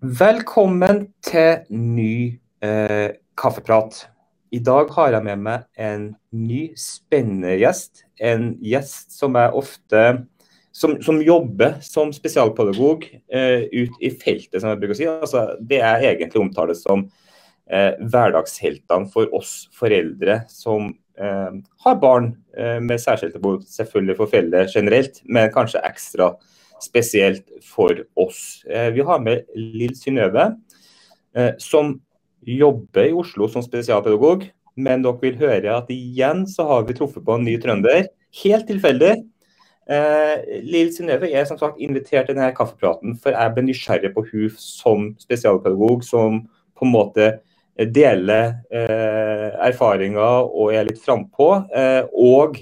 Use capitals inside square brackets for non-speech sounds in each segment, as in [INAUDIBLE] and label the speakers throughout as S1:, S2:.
S1: Velkommen til ny eh, kaffeprat. I dag har jeg med meg en ny, spennende gjest. En gjest som er ofte som, som jobber som spesialpedagog eh, ut i feltet, som jeg bruker å si. Altså, det jeg egentlig omtaler som eh, hverdagsheltene for oss foreldre som eh, har barn eh, med særskilte behov. Selvfølgelig for foreldre generelt, men kanskje ekstra spesielt for oss. Eh, vi har med Lill Synnøve, eh, som jobber i Oslo som spesialpedagog. Men dere vil høre at igjen så har vi truffet på en ny trønder. Helt tilfeldig. Eh, Lill Synnøve er som sagt invitert til denne kaffepraten, for jeg ble nysgjerrig på hun som spesialpedagog, som på en måte deler eh, erfaringer og er litt frampå. Eh, og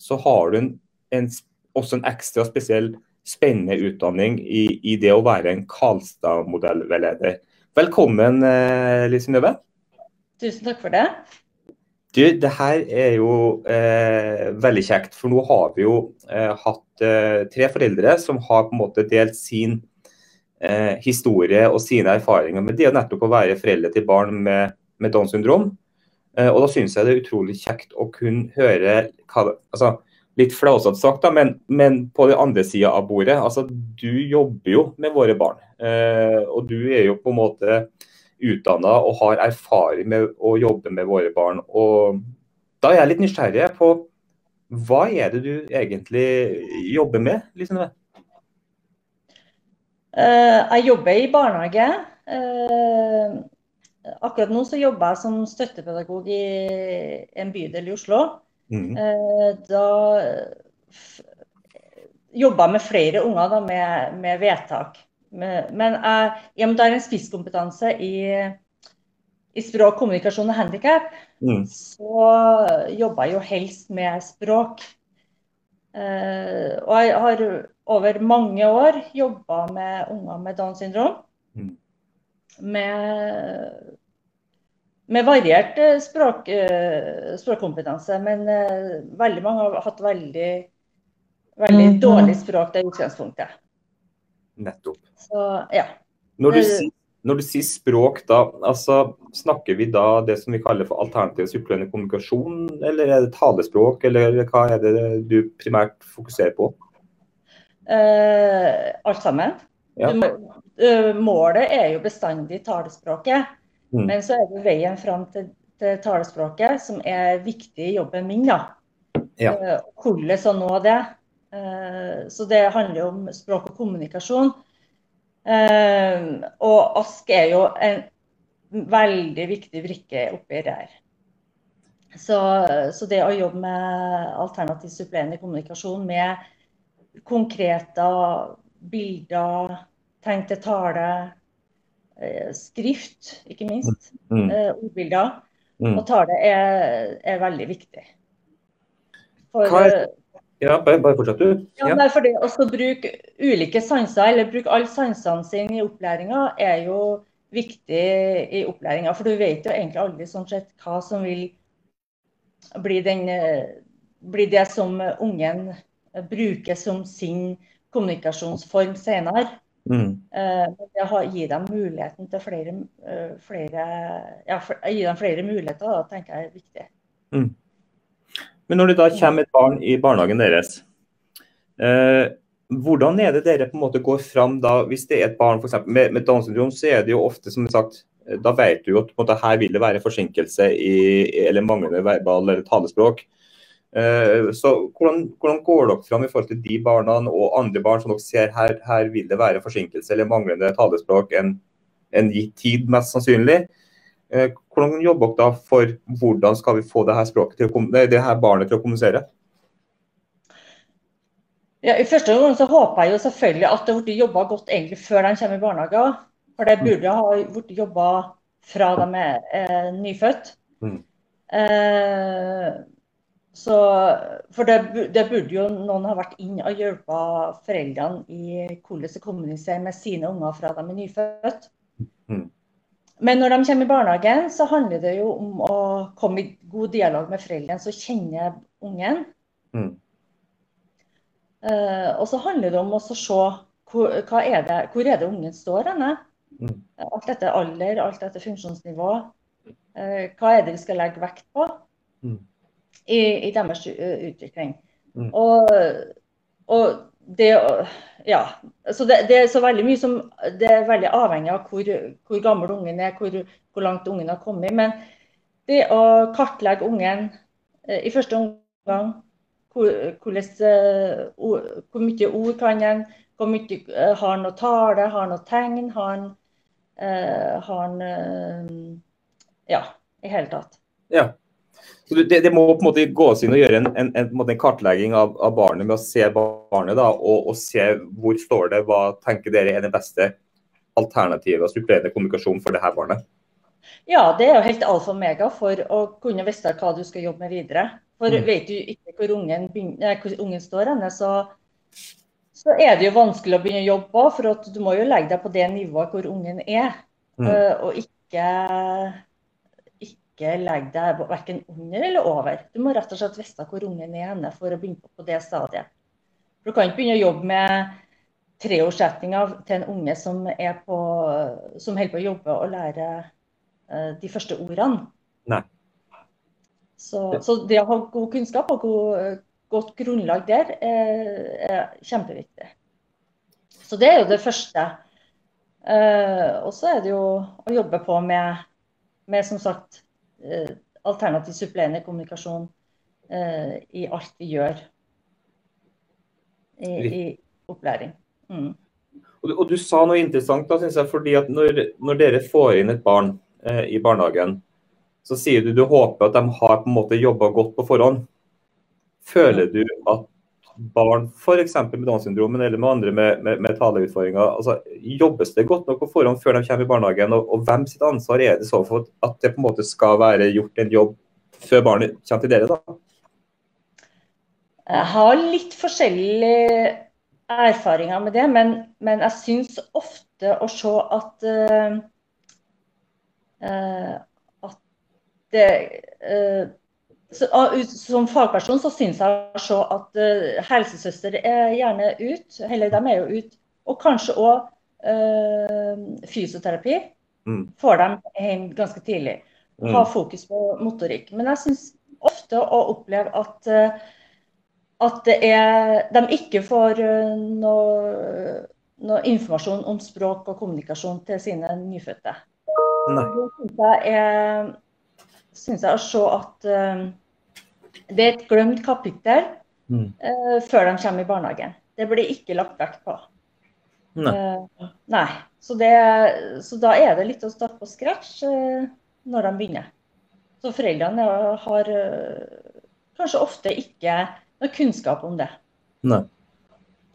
S1: så har hun en, også en ekstra spesiell spennende utdanning i, i det å være en Karlstad-modellveileder. Velkommen, eh, Lise Nøve.
S2: Tusen takk for det.
S1: Du, det her er jo eh, veldig kjekt, for nå har vi jo eh, hatt eh, tre foreldre som har på en måte delt sin eh, historie og sine erfaringer med det å nettopp å være foreldre til barn med, med Downs syndrom. Eh, og da syns jeg det er utrolig kjekt å kunne høre hva, altså, litt flåsete sagt, da, men, men, på den andre sida av bordet. altså Du jobber jo med våre barn. Eh, og du er jo på en måte utdanna og har erfaring med å jobbe med våre barn. og Da er jeg litt nysgjerrig på hva er det du egentlig jobber med? Liksom?
S2: Uh, jeg jobber i barnehage. Uh, akkurat nå så jobber jeg som støttepedagog i en bydel i Oslo. Mm. Eh, da jobba med flere unger da, med, med vedtak. Men jeg, i og med det en spisskompetanse i, i språk, kommunikasjon og handikap, mm. så jobber jeg jo helst med språk. Uh, og jeg har over mange år jobba med unger med Downs syndrom. Mm. Med med variert eh, språk, eh, språkkompetanse. Men uh, veldig mange har hatt veldig, veldig mm. dårlig språk i utgangspunktet.
S1: Nettopp.
S2: Så, ja.
S1: Når du, når du, sier, språk, da, altså, snakker vi da det som vi kaller for alternativ supplerende kommunikasjon, eller er det talespråk, eller hva er det du primært fokuserer på?
S2: Uh, alt sammen. Ja. Du, uh, målet er jo bestandig talespråket. Mm. Men så er det veien fram til, til, talespråket som er viktig i jobben min. da. Ja. Uh, hvordan å nå det. Uh, så det handler om språk og kommunikasjon. Uh, og ASK er jo en veldig viktig brikke oppi det her. Så, så, det å jobbe med alternativ supplerende kommunikasjon med konkrete bilder, tegn til tale, Eh, skrift, ikke minst. Mm. mm. Eh, ordbilder. Mm. Og tale er, er, veldig viktig.
S1: For, er, ja, bare, bare fortsett du.
S2: Ja, ja. for det å bruke ulike sanser, eller bruke alle sansene sine i opplæringa, er jo viktig i opplæringa. For du vet jo egentlig aldri sånn sett hva som vil bli, den, eh, bli det som ungen bruker som sin kommunikasjonsform senere. Mm. Det det gir dem muligheten til flere, uh, flere ja, gi dem flere muligheter, da, tenker jeg er viktig. Mm.
S1: Men når det da kommer et barn i barnehagen deres, eh, hvordan er det dere på en måte går fram da, hvis det er et barn for eksempel, med, med Downs syndrom, så er det jo ofte som sagt, da vet du jo at måte, her vil det være forsinkelse i, eller manglende verbal eller talespråk. Eh, så hvordan, hvordan, går dere fram i forhold til de barna og andre barn som dere ser her, her vil det være forsinkelse eller manglende talespråk en, en gitt tid, mest sannsynlig. Eh, hvordan jobber dere da for hvordan skal vi få det her, til å, det her barnet til å kommunisere?
S2: Ja, I første gang så håper jeg jo selvfølgelig at det blir jobba godt egentlig før de kommer i barnehagen. For det burde ha blitt jobba fra de er eh, nyfødt. Mm. Eh, så, for det, det, burde jo noen ha vært inn og hjulpet foreldrene i hvordan de kommuniserer med sine unger fra de er nyfødt. Mm. Men når de kommer i barnehagen, så handler det jo om å komme i god dialog med foreldrene som kjenner ungen. Mm. Uh, og så handler det om å se hvor, er det, hvor er det ungen står henne. Mm. Alt etter alder, alt etter funksjonsnivå. Uh, hva er det vi skal legge vekt på mm. I, i, deres utvikling? Mm. Og, og, det Ja. Så det, det, er så veldig mye som Det er veldig avhengig av hvor, hvor gammel ungen er, hvor, hvor langt ungen har kommet. Men det å kartlegge ungen eh, i første omgang hvor, hvor, hvor mye ord kan en, hvor mye uh, har han å tale, har han å tegn, har han, har han Ja, i hele tatt.
S1: Ja. Så det, det, må på en måte gås inn og gjøre en, en, en, en kartlegging av, av, barnet med å se barnet da, og, og, se hvor står det, hva tenker dere er den beste alternativet og supplerende kommunikasjon for det her barnet?
S2: Ja, det er jo helt alfa og mega for å kunne vite hva du skal jobbe med videre. For mm. vet du ikke hvor ungen, begynner, hvor ungen står henne, så så er det jo vanskelig å begynne å jobbe på, for at du må jo legge deg på det nivået hvor ungen er. Mm. Uh, og ikke, ikke legge deg verken under eller over. Du må rett og slett vite hvor ungen er henne for å begynne på det stadiet. For Du kan ikke begynne å jobbe med treårssettinga til en unge som, på, som holder på å jobbe og lære uh, de første ordene.
S1: Nei.
S2: Så, så, det å ha god kunnskap og god godt grunnlag der er kjempeviktig. Så det er jo det første. Uh, og så er det jo å jobbe på med, med som sagt, alternativ supplerende kommunikasjon uh, i alt vi gjør i, i opplæring. Mm.
S1: Og, og, du sa noe interessant, da, synes jeg, fordi at når, når dere får inn et barn i barnehagen, så sier du du håper at de har på en måte jobba godt på forhånd. Føler du at barn f.eks. med Downs syndrom eller med andre med, med, med taleutfordringer, altså, jobbes det godt nok på forhånd før de kommer i barnehagen? Og, og, hvem sitt ansvar er det så for at det på en måte skal være gjort en jobb før barnet kommer til dere? da?
S2: Jeg har litt forskjellige erfaringer med det, men, men jeg syns ofte å se at uh, uh, at det uh, så, som fagperson så syns jeg så at uh, helsesøster er gjerne ut, eller de er jo ut. Og kanskje òg uh, eh, fysioterapi. Mm. Får dem hjem ganske tidlig. Mm. Ha fokus på motorikk. Men jeg syns ofte å oppleve at, uh, at det er, de ikke får noe, noe, informasjon om språk og kommunikasjon til sine nyfødte. Nei. Det syns jeg, å se at det er et glemt kapittel mm. uh, før de kommer i barnehagen. Det blir ikke lagt vekt på. Nei. Uh, nei. Så, det, så, da er det litt å starte på scratch når de begynner. Så foreldrene har kanskje ofte ikke noe kunnskap om det.
S1: Nei.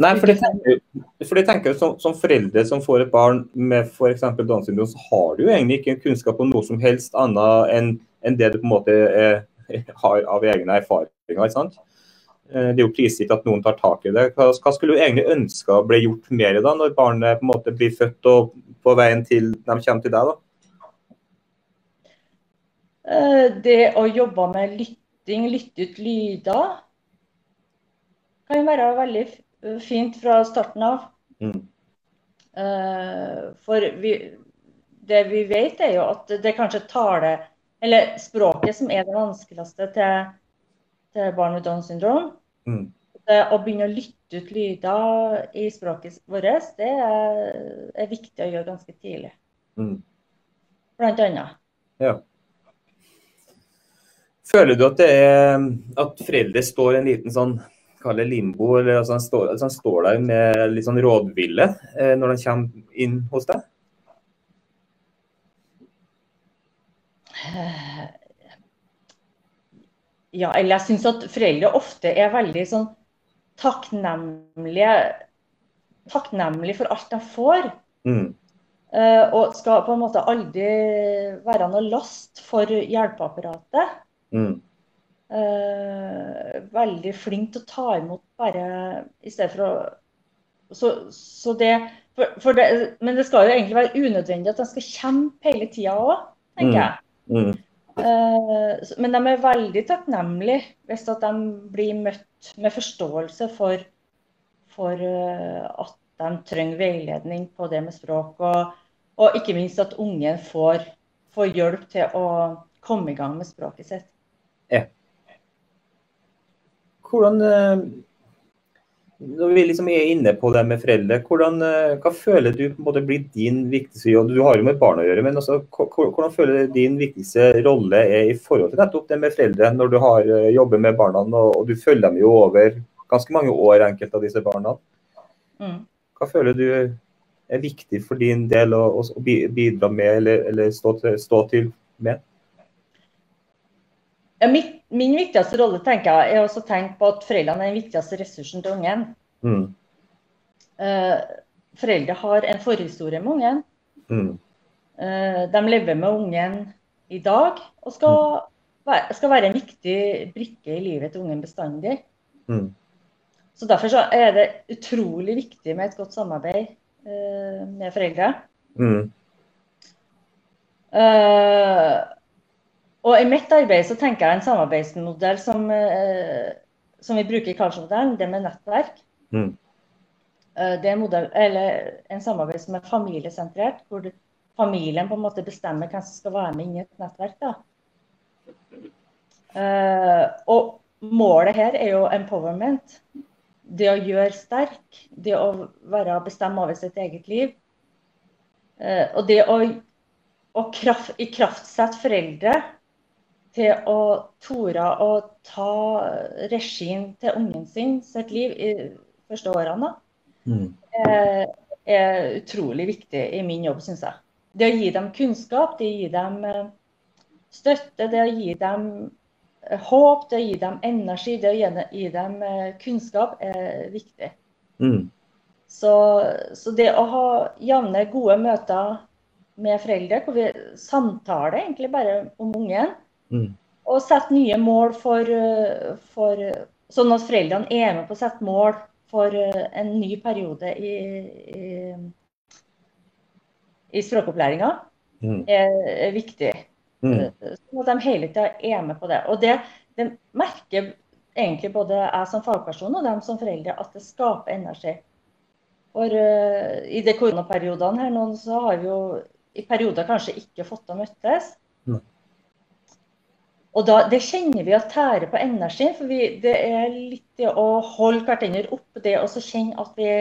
S1: Nei, for de tenker, for de tenker som, som, foreldre som får et barn med f.eks. Downs syndrom, så har du jo egentlig ikke kunnskap om noe som helst annet enn, en det du på en måte er [LAUGHS] har av egne erfaringer. ikke sant? Eh, det er jo prisgitt at noen tar tak i det. Hva, skulle du egentlig ønske ble gjort mer da, når barnet på en måte blir født og på veien til de kommer til deg? da?
S2: Eh, det å jobbe med lytting, lytte ut lyder, kan være veldig fint fra starten av. Mm. Eh, for vi, det vi vet, er jo at det kanskje taler eller språket som er det vanskeligste til, til barn med Downs syndrom. Mm. Det å begynne å lytte ut lyder i språket vårt, det er, er viktig å gjøre ganske tidlig. Mm. Blant annet.
S1: Ja. Føler du at det er at foreldre står en liten sånn kall limbo, eller altså han, står, altså han står der med litt sånn rådville eh, når han kommer inn hos deg?
S2: Ja, eller jeg syns at foreldre ofte er veldig sånn takknemlige, takknemlige for alt de får. Mm. Uh, og skal på en måte aldri være noe last for hjelpeapparatet. Mm. Uh, veldig flink til å ta imot bare i stedet for å Så, så det, for, for det, Men det skal jo egentlig være unødvendig at de skal kjempe hele tida òg, tenker mm. jeg. Mm. Eh, men de er veldig takknemlige hvis at de blir møtt med forståelse for, for uh, at de trenger veiledning på det med språk. Og, Og ikke minst at ungen får, får hjelp til å komme i gang med språket sitt. Ja.
S1: Hvordan eh, når vi liksom er inne på det med foreldre, hvordan, eh, hva føler du på en måte blir din viktigste jobb? Du har jo med barn å gjøre, men også, hvordan føler du din viktigste rolle er i forhold til nettopp det med foreldre, når du har eh, jobber med barna og, og du følger dem jo over ganske mange år, enkelte av disse barna. Mm. Hva føler du er viktig for din del å, å bidra med eller, eller stå, til, stå, til, med?
S2: Ja, mitt min viktigste rolle tenker jeg, er å tenke på at foreldrene er den viktigste ressursen til ungen. Mm. Uh, foreldre har en forhistorie med ungen. Mm. Uh, de lever med ungen i dag og skal, mm. være, skal, være, en viktig brikke i livet til ungen bestandig. Mm. Så Derfor så er det utrolig viktig med et godt samarbeid uh, med foreldre. Mm. Og I mitt arbeid så tenker jeg en samarbeidsmodell som, eh, som vi bruker i Karlsson-modellen, det med nettverk. Mm. Eh, det er modell, en samarbeid som er familiesentrert, hvor familien på en måte bestemmer hvem som skal være med inn i et nettverk. Da. Eh, og målet her er jo empowerment. Det å gjøre sterk, det å være bestemme over sitt eget liv. Og det å, å kraft, i kraftsette foreldre til å tore å ta regien til ungen sin sitt liv i første årene, mm. er, er, utrolig viktig i min jobb, syns jeg. Det å gi dem kunnskap, det å gi dem eh, støtte, det å gi dem eh, håp, det å gi dem energi, det å gi, dem eh, kunnskap, er viktig. Mm. Så, så, det å ha jevne, gode møter med foreldre, hvor vi samtaler egentlig bare om ungen, Mm. Og sette nye mål for, for, Sånn at foreldrene er med på å sette mål for eh, en ny periode i, i, i språkopplæringa, mm. er, er, viktig. Mm. Sånn at de hele tida er med på det. Og det, det, merker egentlig både jeg som fagperson og dem som foreldre at det skaper energi. For uh, i de koronaperiodene her nå, så har vi jo i perioder kanskje ikke fått å møttes. Mm. Og da, Det kjenner vi at tærer på energi, for vi, det er litt det å holde hverandre opp. Det å kjenne at vi,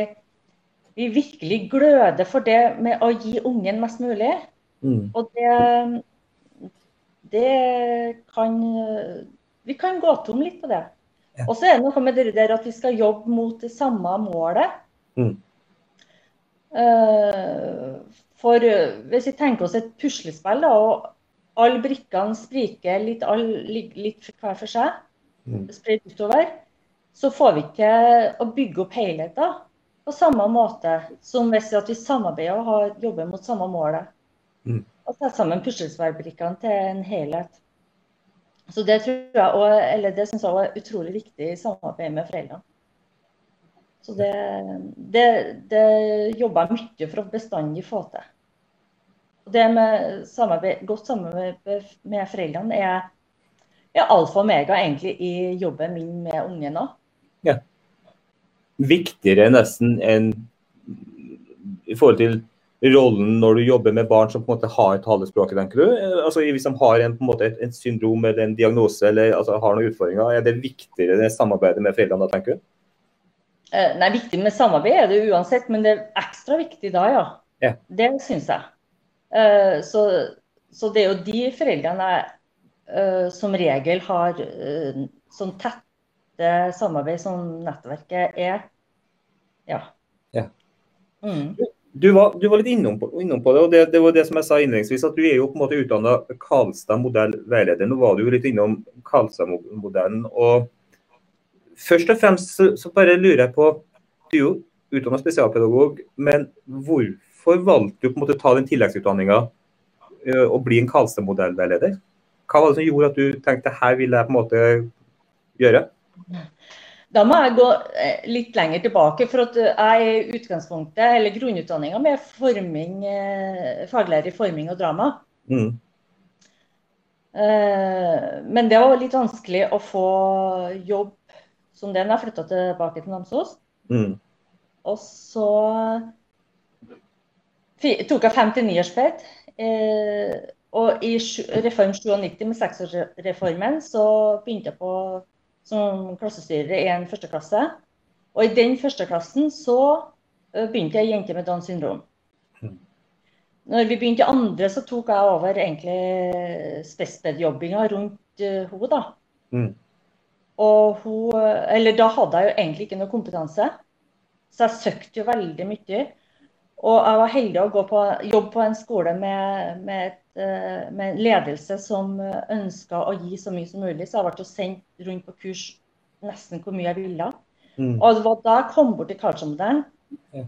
S2: vi, virkelig gløder for det med å gi ungen mest mulig. Mm. Og det, det kan Vi kan gå tom litt på det. Ja. Og så er det noe med det der at vi skal jobbe mot det samme målet. Mm. Uh, for hvis vi tenker oss et puslespill da, og alle brikkene spriker litt, all, litt hver for seg, mm. spredt utover, så får vi ikke å bygge opp helheten på samme måte som hvis vi samarbeider og har, jobber mot samme målet. Mm. Og setter sammen puslespillbrikkene til en helhet. Så Det tror jeg også, eller det synes jeg også er utrolig viktig i samarbeid med foreldrene. Så det, det, det jobber jeg mye for å bestandig få til. Det med samarbeid, godt samarbeid med foreldrene er, er alfa og omega egentlig i jobben min med ungen òg. Ja.
S1: Viktigere nesten enn i forhold til rollen når du jobber med barn som på en måte har talespråket, tenker du? Altså Hvis de har en, på en måte, et, et syndrom eller en diagnose eller altså, har noen utfordringer, er det viktigere det samarbeidet med foreldrene da, tenker du?
S2: Eh, nei, Viktig med samarbeid er det uansett, men det er ekstra viktig da, ja. ja. Det syns jeg. Eh, så, så, det er jo de foreldrene uh, som regel har uh, sånn tette samarbeid som nettverket er. Ja. ja.
S1: Mm. Du, var, du, var, litt innom på, innom på det, og det, det, var det som jeg sa innledningsvis, at du er jo på en måte utdanna Karlstad modell-veileder. Nå var du jo litt innom Karlstad-modellen. og Først og fremst så, så bare lurer jeg på, du er jo utdanna spesialpedagog, men hvorfor Hvorfor valgte du på en måte å ta den tilleggsutdanninga eh, og bli en Karlstad-modellveileder? Hva var det som gjorde at du tenkte her vil jeg på en måte gjøre?
S2: Da må jeg gå eh, litt lenger tilbake. For at jeg er i utgangspunktet, eller grunnutdanninga med forming, eh, faglærer i forming og drama. Mm. Men det var litt vanskelig å få jobb som det når jeg flytta tilbake til Namsos. Mm. Og så tok jeg 59-årsferd. Eh, og i Reform 97 med seksårsreformen så begynte jeg på som klassestyrer i en førsteklasse. Og i den førsteklassen så eh, begynte jeg jente med Downs syndrom. Mm. Når vi begynte i andre, så tok jeg over egentlig spesped-jobbinga rundt uh, henne. da. Mm. Og hun, eller da hadde jeg jo egentlig ikke noe kompetanse, så jeg søkte jo veldig mye. Og jeg var heldig å gå på jobb på en skole med, med, et, uh, med en ledelse som ønska å gi så mye som mulig, så jeg ble sendt rundt på kurs nesten hvor mye jeg ville. Mm. Og det var da jeg kom bort til Karlsson-modellen ja.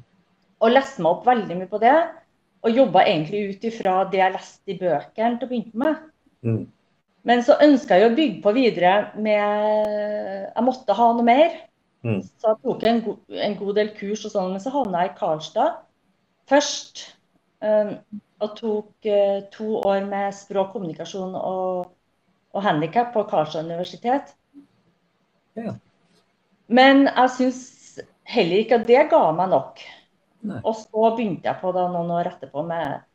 S2: og leste meg opp veldig mye på det. Og jobba egentlig ut ifra det jeg leste i bøkene til å begynne med. Mm. Men så ønska jeg å bygge på videre med Jeg måtte ha noe mer. Mm. Så jeg tok en, go en, god del kurs og sånn, men så havna jeg i Karlstad først. Um, og tok uh, to år med språk, kommunikasjon og, og handikap på Karlstad universitet. Ja. Men jeg syns heller ikke at det ga meg nok. Nei. Og så begynte jeg på da noen år etterpå med,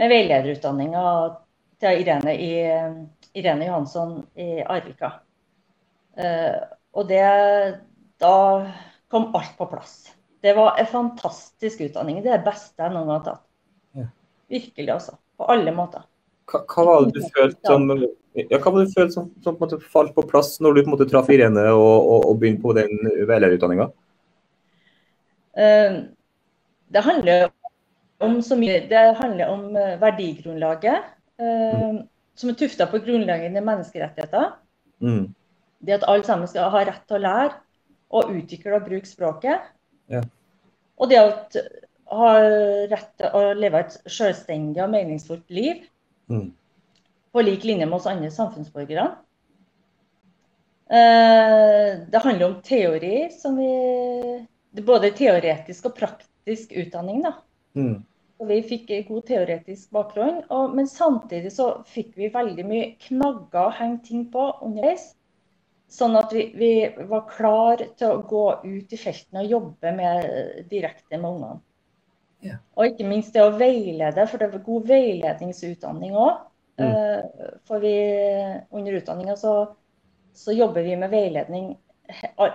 S2: med veilederutdanninga til Irene, i, Irene Johansson i Arvika. Uh, og det Da kom alt på plass. Det var en fantastisk utdanning. Det er det beste jeg noen gang har tatt. Ja. Virkelig, altså. På alle måter.
S1: Hva, hva var det du følte som, ja, hva var det du følte som, som på falt på plass når du på en måte traff Irene og, og, og begynte på den veilederutdanninga?
S2: Uh, det handler om så mye. Det handler om eh, verdigrunnlaget, uh, som er tufta på grunnleggende menneskerettigheter. Mm. Det at alle sammen skal ha rett til å lære og utvikle og bruke språket. Ja. Og det at ha rett til å leve et selvstendig og meningsfullt liv. Mm. På lik linje med oss andre samfunnsborgere. Uh, det handler om teori, som vi Både teoretisk og praktisk praktisk utdanning. da. Mm. Og vi fikk god teoretisk bakgrunn, og, men samtidig så fikk vi veldig mye knagger å henge ting på underveis. Sånn at vi, vi, var klar til å gå ut i felten og jobbe med, direkte med ungene. Ja. Og ikke minst det å veilede, for det var god veiledningsutdanning òg. Mm. Uh, for vi, under utdanninga så, så, jobber vi med veiledning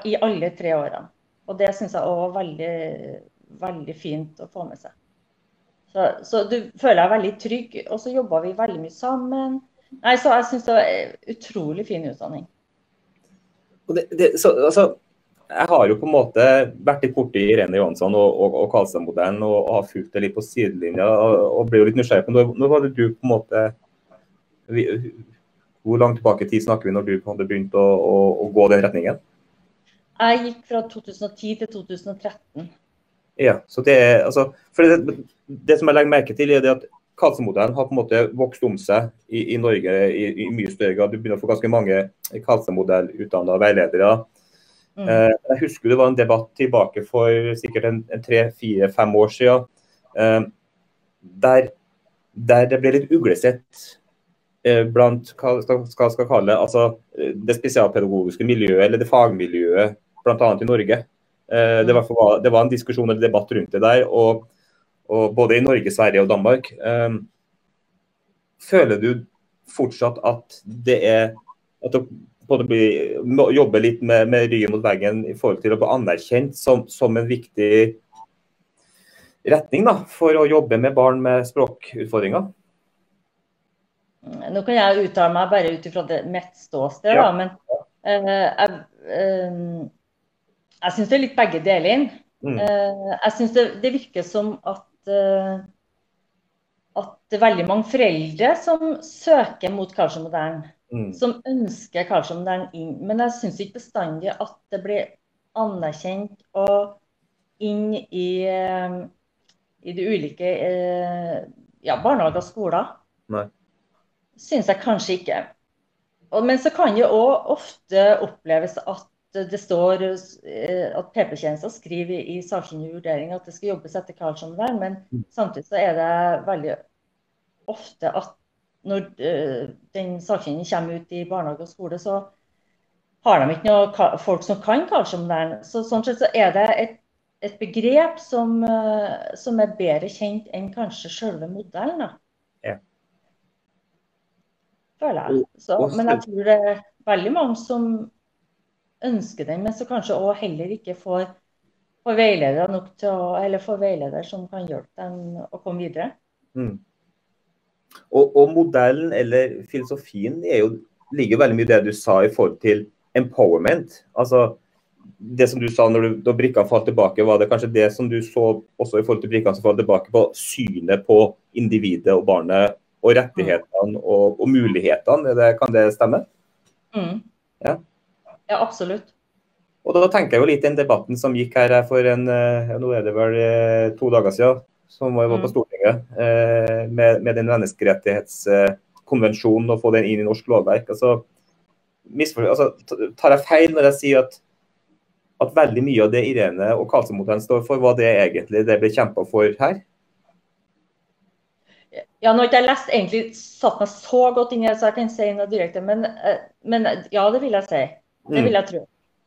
S2: i alle tre årene. Og det syns jeg òg var veldig veldig fint å få med seg. Så, så du føler deg veldig trygg, og så jobba vi veldig mye sammen. Nei, så Jeg syns det var utrolig fin utdanning.
S1: Det, det, så, altså, jeg har jo på en måte vært litt borti Irene Johansson og, og, og Karlstad-modellen og, og, har fulgt det litt på sidelinja og, og ble jo litt nysgjerrig på når, når var det du på en måte vi, Hvor langt tilbake i tid snakker vi når du på en måte begynte å, å, å gå den retningen?
S2: Jeg gikk fra 2010 til 2013.
S1: Ja, så det er, altså, for det, det som jeg legger merke til, er at Karlstad-modellen har på en måte vokst om seg i, i Norge i, i, mye større grad. Du begynner å få ganske mange Karlstad-modell-utdanna veiledere. Mm. Eh, jeg husker det var en debatt tilbake for sikkert en, en tre-fire-fem år siden, eh, der, der, det ble litt uglesett eh, blant hva skal, skal kalle altså, det spesialpedagogiske miljøet, eller det fagmiljøet, bl.a. i Norge. Eh, det, var, det, var, en diskusjon eller debatt rundt det der, og, og både i Norge, Sverige og Danmark. Um, føler du fortsatt at det er at du jobbe litt med, med, ryet mot veggen i forhold til å bli anerkjent som, som en viktig retning da, for å jobbe med barn med språkutfordringer?
S2: Nå kan jeg uttale meg bare ut ifra mitt ståsted, ja. da, men uh, jeg, uh, jeg syns det er litt begge deler. Mm. Uh, jeg syns det, det, virker som at, at det er veldig mange foreldre som søker mot Karlsson-modellen. Mm. Som ønsker Karlsson-modellen inn. Men jeg syns ikke bestandig at det blir anerkjent og inn i, uh, i de ulike ja, barnehager og skoler. Nei. Syns jeg kanskje ikke. Men så kan det òg ofte oppleves at det står eh, at PP-tjenesten skriver i sakkyndig vurdering at det skal jobbes etter Karlsson-vern, men mm. samtidig så er det veldig ofte at når uh, den sakkyndige kommer ut i barnehage og skole, så har de ikke noe folk som kan Karlsson-vern. Så sånn sett så er det et et begrep som, eh, som, er bedre kjent enn kanskje selve modellen. Da. Ja. Føler jeg. Så, men jeg tror det er veldig mange som ønsker den, men som kanskje også heller ikke får, får veiledere nok til å, eller får veileder som kan hjelpe dem å komme videre. Mm.
S1: Og, og, modellen eller filosofien jo, ligger veldig mye i det du sa i forhold til empowerment. Altså det som du sa når du, da brikkene falt tilbake, var det kanskje det som du så også i forhold til brikkene som falt tilbake på synet på individet og barnet og rettighetene og, og mulighetene? Det, kan det stemme?
S2: Mm. Ja. Ja. absolutt.
S1: Og da tenker jeg jo litt den debatten som gikk her for en, ja, nå er det vel eh, to dager siden, som var på mm. Stortinget, eh, med, med, den menneskerettighetskonvensjonen og få den inn i norsk lovverk. Altså, altså, tar jeg feil når jeg sier at at veldig mye av det Irene og Karlsen-modellen står for, var det egentlig det ble kjempa for her?
S2: Ja, nå har ikke jeg lest egentlig satt meg så godt inn i det, så jeg kan si noe direkte. Men, eh, men, ja, det vil jeg si. Det vil jeg tro.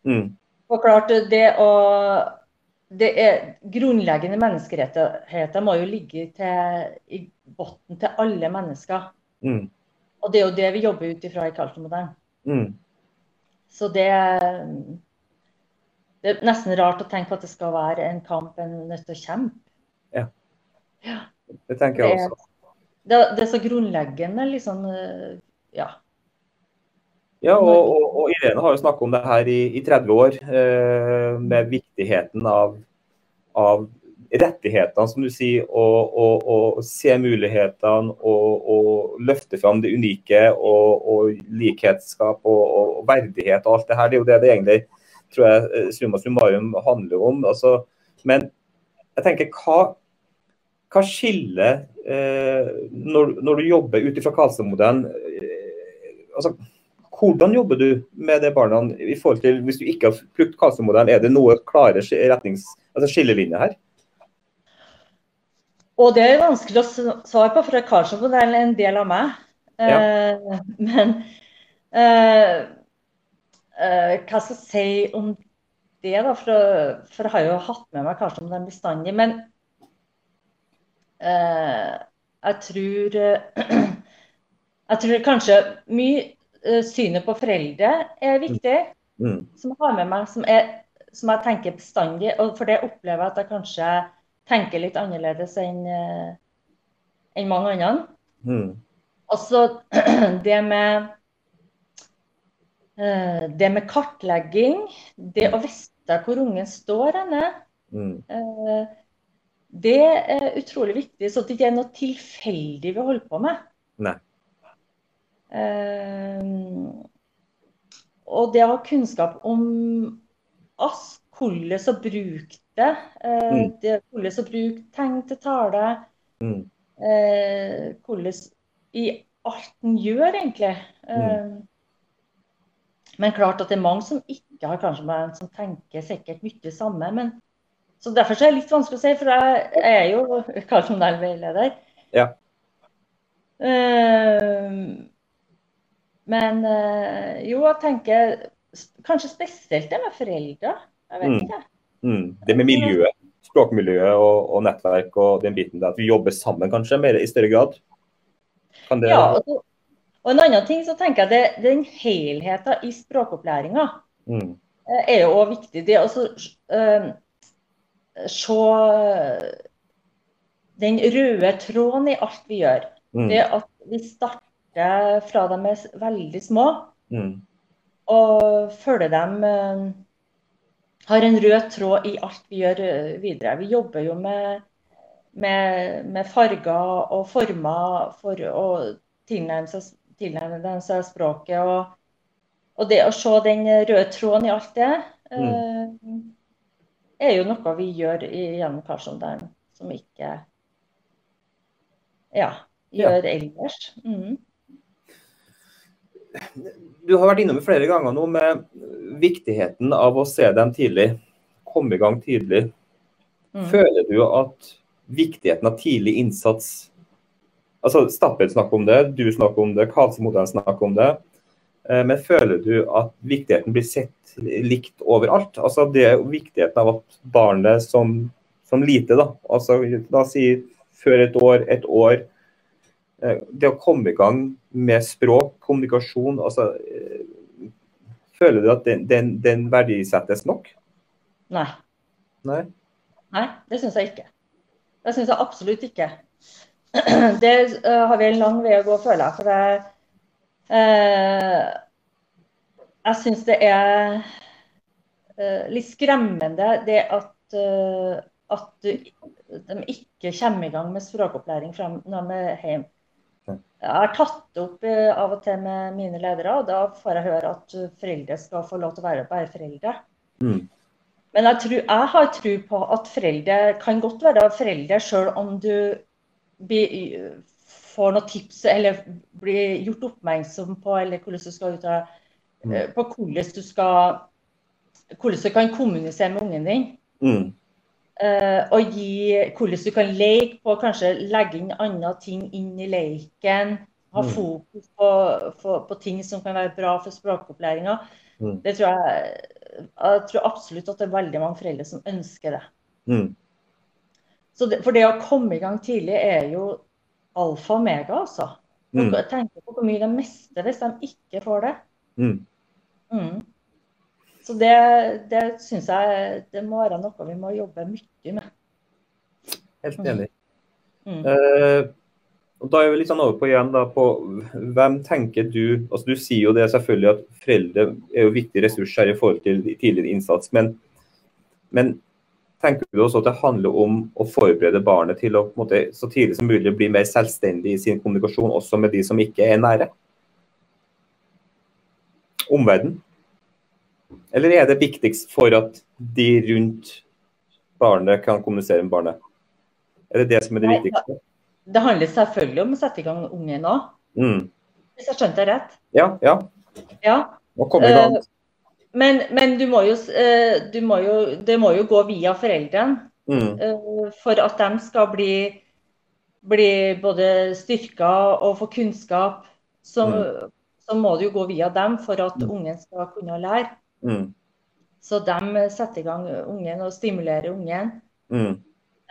S2: Mm. Og klart, det å det er Grunnleggende menneskerettigheter må jo ligge til, i bunnen til alle mennesker. Mm. Og det er jo det vi jobber ut ifra i Karlsen-modellen. Mm. Så det det er nesten rart å tenke på at det skal være en kamp en er nødt til å kjempe.
S1: Ja. ja. Det tenker jeg også.
S2: Det, det, er så grunnleggende, liksom. Eh, ja.
S1: Ja, og, og, og, Irene har jo snakket om det her i, i 30 år, eh, med viktigheten av, av, rettighetene, som du sier, og, og se mulighetene og, løfte fram det unike og, likhetsskap og, verdighet og alt det her. Det er jo det det egentlig tror jeg eh, summa summarum handler om. Altså, men jeg tenker, hva, hva skiller eh, når, når, du jobber ut ifra Karlstad-modellen? Eh, altså, hvordan jobber du med det barna i forhold til hvis du ikke har brukt Karlstad-modellen? Er det noe klare retnings, altså skillelinjer her?
S2: Og Det er vanskelig å svare på, for Karlstad-modellen er en del av meg. Ja. Eh, [LAUGHS] men eh, Uh, hva skal jeg si om det, da? For, for jeg har jo hatt med meg om bestandig. Men uh, jeg tror [CLEARS THROAT] Jeg tror kanskje mye synet på foreldre er viktig. Mm. Som jeg har med meg, som, er, som, jeg tenker bestandig. Og for det opplever jeg at jeg kanskje tenker litt annerledes enn enn mange andre. Mm. Altså [CLEARS THROAT] det med Eh, det med kartlegging, det å vite hvor ungen står henne, mm. Eh, det er utrolig viktig. Så det ikke er noe tilfeldig vi holder på med. Nei. Uh, og det å ha kunnskap om oss, hvordan å bruke det, uh, mm. hvordan å bruke tegn til tale, mm. uh, hvordan i alt en gjør, egentlig. Uh, men klart at det er mange som ikke har kanskje meg, som tenker sikkert mye samme. men så Derfor så er det litt vanskelig å si, for jeg, er jo [LAUGHS] kanskje veileder. Ja. Uh, men uh, jo, jeg tenker kanskje spesielt det med foreldre. Jeg vet mm. ikke.
S1: Mm. Det med miljøet, språkmiljøet og, og, nettverk og den biten der. At vi jobber sammen kanskje mer i større grad.
S2: Kan det... Ja, og og En annen ting så tenker jeg det, den helheten i språkopplæringa mm. Eh, er jo òg viktig. Det å uh, se den røde tråden i alt vi gjør. Mm. Det at vi starter fra de er veldig små, mm. og følger dem uh, Har en rød tråd i alt vi gjør uh, videre. Vi jobber jo med, med, med farger og former for å tilnærme seg tilnærme seg språket. Og, og, det å se den røde tråden i alt det, mm. eh, er jo noe vi gjør gjennom Karlsson som ikke ja, gjør ja. ellers. Mm.
S1: Du har vært innom flere ganger nå med viktigheten av å se dem tidlig. Komme i gang tidlig. Mm. Føler du at viktigheten av tidlig innsats altså Stapel snakker om det, du snakker om det, Karlsen-modellen snakker om det. Eh, men føler du at viktigheten blir sett likt overalt? Altså det er Viktigheten av at barnet som, som lite, da, altså la oss si før et år, et år Det å komme i gang med språk, kommunikasjon altså eh, Føler du at den, den, den verdisettes nok?
S2: Nei.
S1: Nei,
S2: Nei det syns jeg ikke. Det syns jeg absolutt ikke. [CLEARS THROAT] Det uh, har vi en lang vei å gå, føler jeg. For det, uh, jeg syns det er uh, litt skremmende det at, at de ikke kommer i gang med språkopplæring når de er hjemme. Jeg har tatt det opp av og til med mine ledere, og da får jeg høre at foreldre skal få lov til å være bare foreldre. Mm. Men jeg, tror, jeg har tro på at foreldre kan godt være foreldre sjøl om du blir, får noen tips eller blir gjort oppmerksom på eller hvordan du skal ut av, mm. Eh, på hvordan du skal hvordan du kan kommunisere med ungen din. Mm. Uh, og gi hvordan du kan leke på, kanskje legge inn andre ting inn i leken. Ha mm. fokus på, på, på, ting som kan være bra for språkopplæringa. Mm. Det tror jeg jeg tror absolutt at det er veldig mange foreldre som ønsker det. Mm. det for det å komme i gang tidlig er jo alfa og mega, altså. Mm. Tenk på hvor mye de mister hvis de ikke får det. Mm. Så det, det syns jeg det må være noe vi må jobbe mye med.
S1: Helt enig. Mm. Uh, og Da er vi litt sånn over på igjen da, på hvem tenker du altså Du sier jo det selvfølgelig at foreldre er jo viktig ressurs her i forhold til tidligere innsats. Men, men tenker du også at det handler om å forberede barnet til å måte, så tidlig som mulig bli mer selvstendig i sin kommunikasjon, også med de som ikke er nære? Omverden? Eller er det viktigst for at de rundt barnet kan kommunisere med barnet? Er det det som er det viktigste?
S2: Det handler selvfølgelig om å sette i gang ungen òg. Mm. Hvis jeg skjønte det rett?
S1: Ja. ja.
S2: ja.
S1: Nå komme i gang.
S2: Men, men du, må jo, uh, du må jo, det må jo gå via foreldrene mm. uh, for at de skal bli, bli både styrka og få kunnskap. Så, mm. så, må det jo gå via dem for at mm. ungen skal kunne lære. Mm. Så de setter i gang ungen og stimulerer ungen. Mm.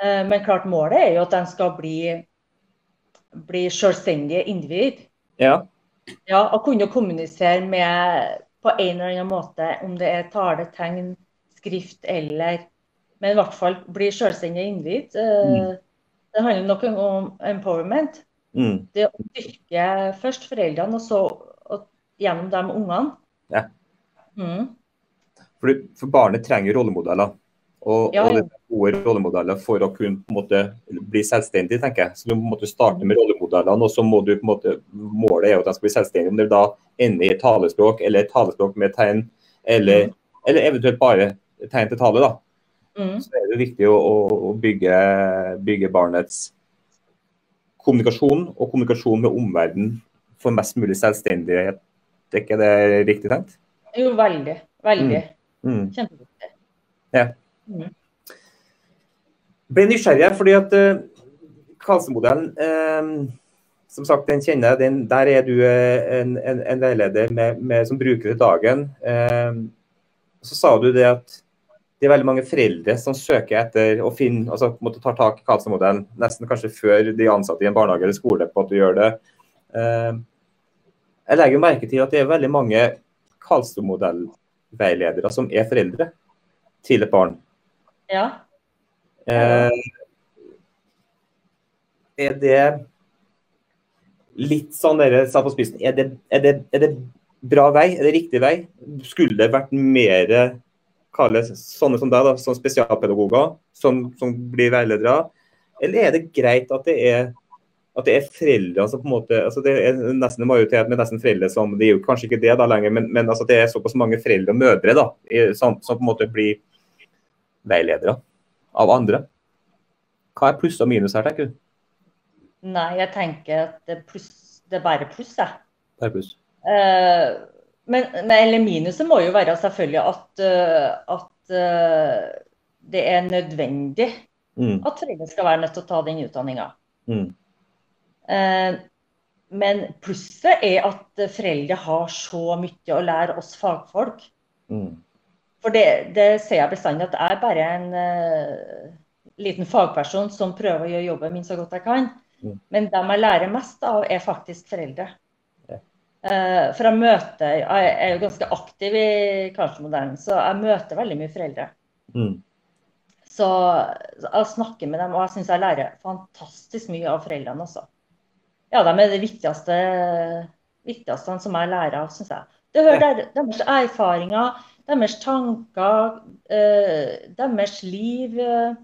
S2: Men klart målet er jo at de skal bli bli selvstendige individ.
S1: Ja.
S2: ja. Og kunne kommunisere med på en eller annen måte, om det er tale, tegn, skrift eller Men i hvert fall bli selvstendige individ. Eh, mm. Det handler nok om empowerment. Mm. Det å styrke først foreldrene, og så og gjennom dem ungene.
S1: Ja. Mm. For, for barnet trenger rollemodeller. Og, ja, ja. og gode rollemodeller for å kunne måte, bli selvstendig, tenker jeg. Så Du må starte med rollemodellene, og så må du på en måte, målet er at de skal bli selvstendige. Om det da ender i et talespråk, eller et talespråk med tegn, eller, mm. eller eventuelt bare tegn til tale. da. Mm. Så er det viktig å, å bygge, bygge, barnets kommunikasjon og kommunikasjon med omverdenen for mest mulig selvstendighet. Er ikke det riktig tenkt?
S2: Jo, veldig. Veldig. Mm. Mm. Kjempeviktig.
S1: Ja. Mm. Ble nysgjerrig fordi at uh, Karlsen-modellen uh, som sagt, den kjenner jeg. Der er du uh, en, en, en, veileder med, med, som bruker dagen. Uh, så sa du det at det er veldig mange foreldre som søker etter å finne, altså måtte ta tak i Karlsen-modellen nesten kanskje før de ansatte i en barnehage eller skole på at du gjør det. Jeg legger merke til at det er veldig mange Karlsen-modell-veiledere som er foreldre til et barn.
S2: Ja.
S1: Eh, er det litt sånn dere sa på spissen, er det, er, det, er det, bra vei? Er det riktig vei? Skulle det vært mer kalles sånne som deg, da, som spesialpedagoger, som, som blir veiledere? Eller er det greit at det er at det er foreldre som på en måte altså Det er nesten en majoritet med nesten foreldre som Det er jo kanskje ikke det da lenger, men, men altså det er såpass mange foreldre og mødre da, som, som, på en måte blir veiledere av andre. Hva er pluss og minus her, tenker du?
S2: Nei, jeg tenker at det, pluss, det er bare pluss, jeg.
S1: Bare pluss.
S2: Uh, men, eller minuset må jo være selvfølgelig at, uh, at uh, det er nødvendig mm. at foreldre skal være nødt til å ta den utdanninga. Mm. Men plusset er at foreldre har så mye å lære oss fagfolk. Mm. For det, det, ser jeg bestandig at jeg er bare en uh, liten fagperson som prøver å gjøre jobben min så godt jeg kan. Mm. Men dem jeg lærer mest av, er faktisk foreldre. Ja. Uh, for jeg møter Jeg er jo ganske aktiv i kanskje så jeg møter veldig mye foreldre. Mm. Så jeg snakker med dem, og jeg syns jeg lærer fantastisk mye av foreldrene også ja, de er det viktigste, viktigste som jeg lærer av, syns jeg. Det hører der, deres erfaringer, deres tanker, eh, deres liv. Eh.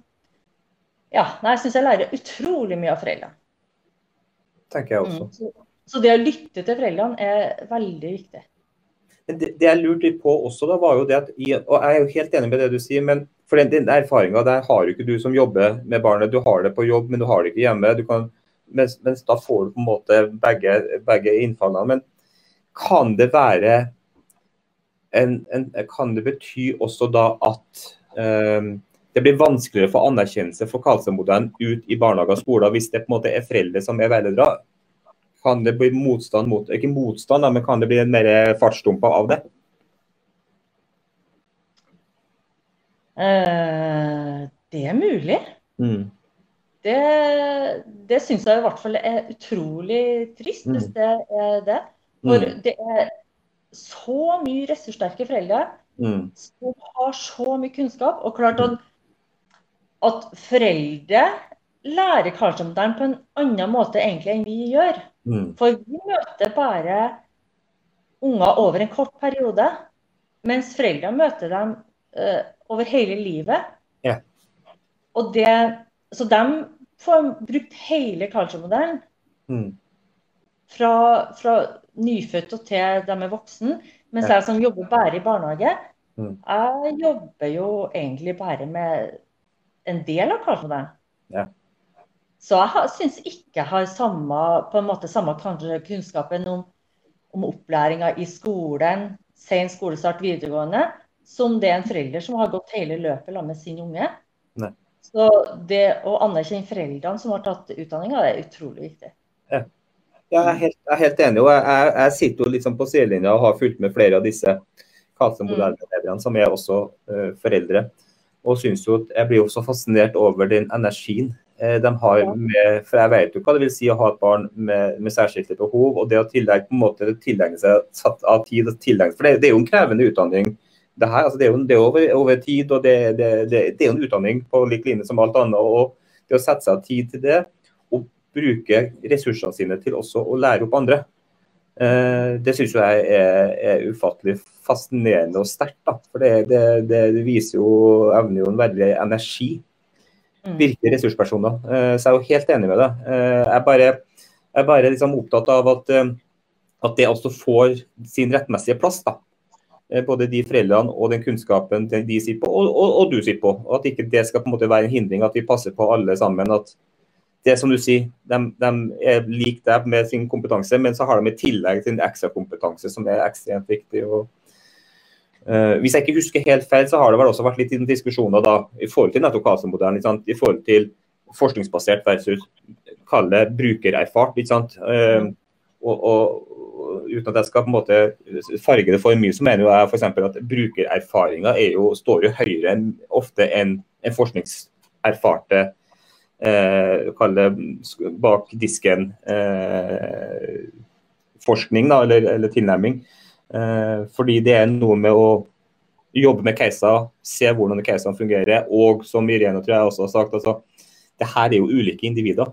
S2: Ja, nei, jeg syns jeg lærer utrolig mye av foreldrene.
S1: Tenker jeg også.
S2: Mm. Så, så, det å lytte til foreldrene er veldig viktig.
S1: Det, det jeg lurte litt på også, da, var jo det at Og jeg er jo helt enig med det du sier, men for den, den erfaringa der har jo ikke du som jobber med barnet. Du har det på jobb, men du har det ikke hjemme. Du kan mens, mens, da får du på en måte begge, begge innfallene. Men kan det være en, en, Kan det bety også da at um, det blir vanskeligere for anerkjennelse for Karlsen-modellen ut i barnehager og skoler hvis det på en måte er foreldre som er veiledere? Kan det bli motstand mot Ikke motstand, men kan det bli en mer fartsdumper av det?
S2: Uh, det er mulig. Mm. Det, det syns jeg i hvert fall er utrolig trist, hvis mm. det er det. For mm. det er så mye ressurssterke foreldre mm. som har så mye kunnskap. Og klart at, at foreldre lærer kanskje om dem på en annen måte egentlig enn vi gjør. Mm. For vi møter bare unger over en kort periode, mens foreldre møter dem uh, over hele livet. Yeah. Og det, så de får brukt hele Karlsson-modellen. Mm. Fra, fra nyfødt til de er voksen. Mens jeg som jobber bare i barnehage, mm. jeg jobber jo egentlig bare med en del av Karlsson-modellen. Ja. Så jeg syns ikke jeg har samme, på en måte samme kunnskapen om, om opplæringa i skolen, sen skolestart videregående, som det er en forelder som har gått hele løpet sammen med sin unge. Så det å anerkjenne foreldrene som har tatt utdanninga, er utrolig viktig.
S1: Ja. Jeg, er helt, jeg er helt enig. og Jeg, jeg sitter jo liksom på sidelinja og har fulgt med flere av disse Karlsen-modelllederne, mm. som er også uh, foreldre. Og synes jo at Jeg blir jo så fascinert over den energien uh, de har med For jeg vet jo hva det vil si å ha et barn med, med særskilte behov. Og det å tillegge, på en måte, tilegne seg satt av tid og tilegne For det, det er jo en krevende utdanning det her, altså det er jo, det er over, over, tid, og det, det, det, det er en utdanning på lik linje som alt annet. og Det å sette seg tid til det, og bruke ressursene sine til også å lære opp andre, eh, det syns jeg er, er, ufattelig fascinerende og sterkt. For det, viser jo evner jo en veldig energi. Mm. Virkelig ressurspersoner. Eh, så jeg er jo helt enig med deg. Eh, jeg er bare, jeg er bare liksom opptatt av at, at det også får sin rettmessige plass. da både de foreldrene og den kunnskapen de sitter på, og, og, og, du sitter på. og At ikke det skal på en måte være en hindring, at vi passer på alle sammen. at det som du sier, de, de er lik deg med sin kompetanse, men så har de i tillegg sin ekstrakompetanse som er ekstremt viktig. og uh, Hvis jeg ikke husker helt feil, så har det vel også vært litt diskusjoner da, i forhold til nettopp Kasen-modellen, i forhold til forskningsbasert versus kalle brukererfart. ikke? Uh, og, og, uten at jeg skal på en måte farge det for mye, så mener jeg f.eks. at brukererfaringer står jo høyere enn, ofte enn en forskningserfarte eh, Kall det bak disken eh, forskning da, eller, eller tilnærming. Eh, fordi det er noe med å jobbe med caser, se hvordan casene fungerer, og som Irene tror jeg også har sagt, altså, det her er jo ulike individer.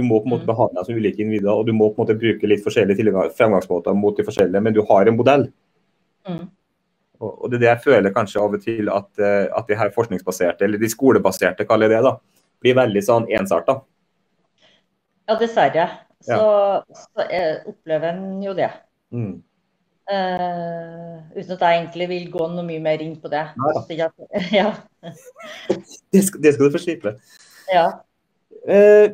S1: Du må på en måte mm. behandle deg som ulike individer, og du må på en måte bruke litt forskjellige fremgangsmåter mot de forskjellige, men du har en modell. Mm. Og, Det er det jeg føler kanskje av og til at, eh, at de her forskningsbaserte, eller de skolebaserte, kaller det da, blir veldig sånn ensarta.
S2: Ja, dessverre. Så, ja. så opplever en jo det. Mm. Uh, uten at jeg egentlig vil gå noe mye mer inn på det.
S1: Ja. [LAUGHS] ja. det, skal, det, skal, du få slippe.
S2: Ja.
S1: Uh,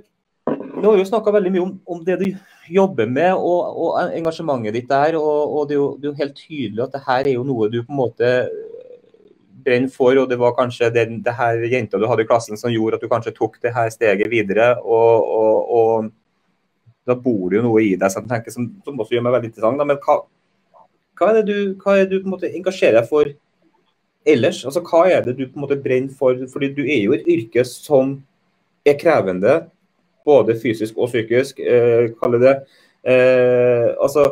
S1: nå har jo snakka veldig mye om, om, det du jobber med og, og engasjementet ditt der. Og, og det, er jo, det, er jo, helt tydelig at det her er jo noe du på en måte brenner for. Og det var kanskje den det her jenta du hadde i klassen som gjorde at du kanskje tok det her steget videre. Og, og Da bor det jo noe i deg som, tenker, som, som også gjør meg veldig interessant. Da. Men hva, hva, er det du, hva er du på en måte engasjerer deg for ellers? Altså, Hva er det du på en måte brenner for? Fordi du er jo et yrke som er krevende, både fysisk og psykisk. Eh, kaller det. Eh, altså,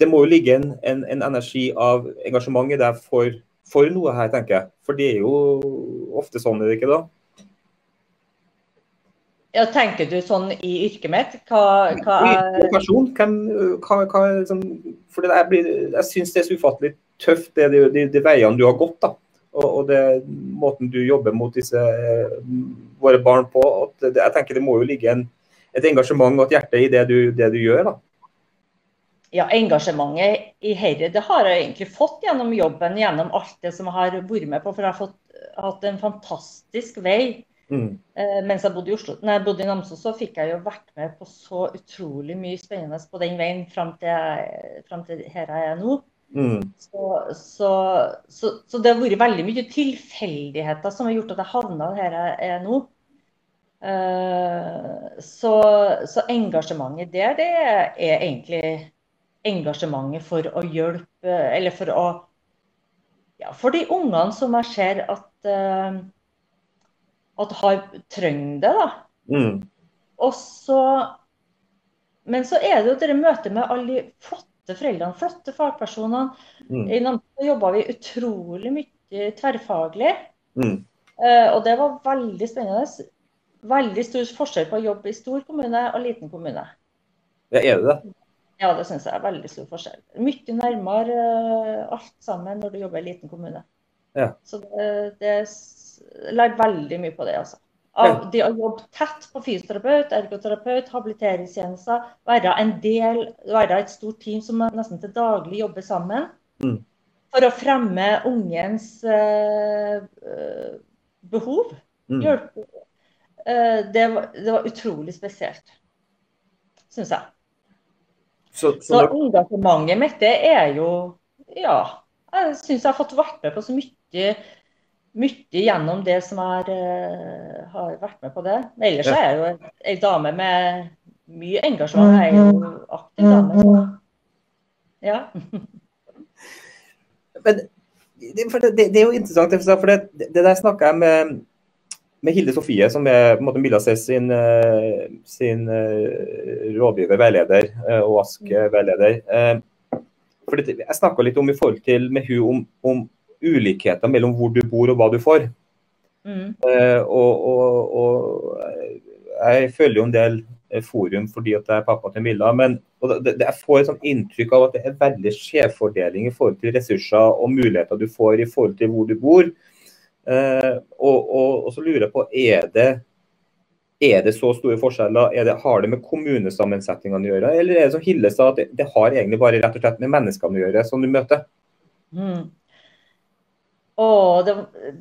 S1: det må jo ligge en, en, en energi av engasjement i deg for, for, noe her, tenker jeg. For det er jo ofte sånn, er det ikke da?
S2: Ja, tenker du sånn i yrket mitt? Hva, hva
S1: er person, hvem, hva, hva, liksom, for jeg, blir, jeg syns det er så ufattelig tøft, det, de, de, de, veiene du har gått. da. Og, og det, måten du jobber mot disse våre barn på. Det, jeg tenker Det må jo ligge en, et engasjement og et hjerte i det du, det du gjør. da
S2: ja, engasjementet i herre, det har jeg egentlig fått gjennom jobben, gjennom alt det som jeg har vært med på. For jeg har fått, hatt en fantastisk vei. Mm. Eh, mens jeg bodde i Oslo, nei, jeg bodde i Namsos, så fikk jeg jo vært med på så utrolig mye spennende på den veien fram til, frem til her jeg er nå. Mm. Så, så, så, så, det har vært veldig mye tilfeldigheter som har gjort at jeg havna her jeg er nå. Uh, så, engasjementet der, det er egentlig engasjementet for å hjelpe, eller for å ja, For de ungene som jeg ser at, uh, at har trenger det, da. Mm. Og så Men så er det jo dere møter med alle de flotte foreldrene, flytte fagpersonene. Mm. I Namsos jobba vi utrolig mye tverrfaglig. Mm. Uh, og det var veldig spennende. Veldig stor forskjell på å jobbe i stor kommune og liten kommune.
S1: Ja, er det det?
S2: Ja, det syns jeg er veldig stor forskjell. Mye nærmere uh, alt sammen når du jobber i liten kommune. Ja. Så det, det lærer veldig mye på det, altså. Av det å jobbe tett på fysioterapeut, ergoterapeut, habiliteringstjenester. Være en del, være et stort team som nesten til daglig jobber sammen. Mm. For å fremme ungens eh, behov. Mm. Hjelpe. Eh, det, var, det var utrolig spesielt, syns jeg. Så, så, så engasjementet mitt, det er jo Ja. Jeg syns jeg har fått vært med på så mye, mye gjennom det som er, uh, har vært med på det. Men ellers ja. er jeg jo ei dame med mye engasjement. Jeg er jo aktiv dame. Så. Ja. [LAUGHS]
S1: Men det, det, det, er jo interessant, for det, det der snakker jeg med med Hilde Sofie, som er på en måte Milla Cess sin, eh, sin uh, rådgiver, veileder, og Ask veileder. For jeg snakka litt om i forhold til med hun om, om, ulikheter mellom hvor du bor og hva du får. Mm. Og, og, og, jeg følger jo en del forum fordi at jeg er pappa til Milla, men det, jeg får et sånt inntrykk av at det er veldig skjevfordeling i forhold til ressurser og muligheter du får i forhold til hvor du bor. Eh, og, og, så lurer jeg på, er det, er det så store forskjeller? Det, har det med kommunesammensetningene å gjøre? Eller er det som Hille sa, at det, det, har egentlig bare rett og slett med menneskene å gjøre, som du møter? Mm.
S2: Oh, det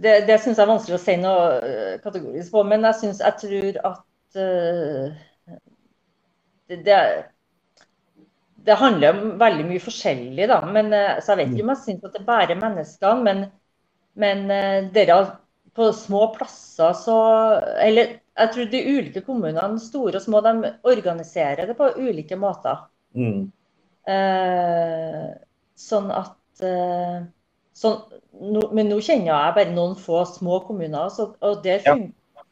S2: det, det syns jeg er vanskelig å si noe eh, kategorisk på, men jeg syns jeg tror at uh, det, det, handler om veldig mye forskjellig, da. Men, så jeg vet ikke om jeg syns at det er bare menneskene. men men eh, dere på små plasser så Eller jeg tror de ulike kommunene, store og små, de organiserer det på ulike måter. Mm. Uh, sånn at eh, sånn, no, Men nå kjenner jeg bare noen få små kommuner, så, og det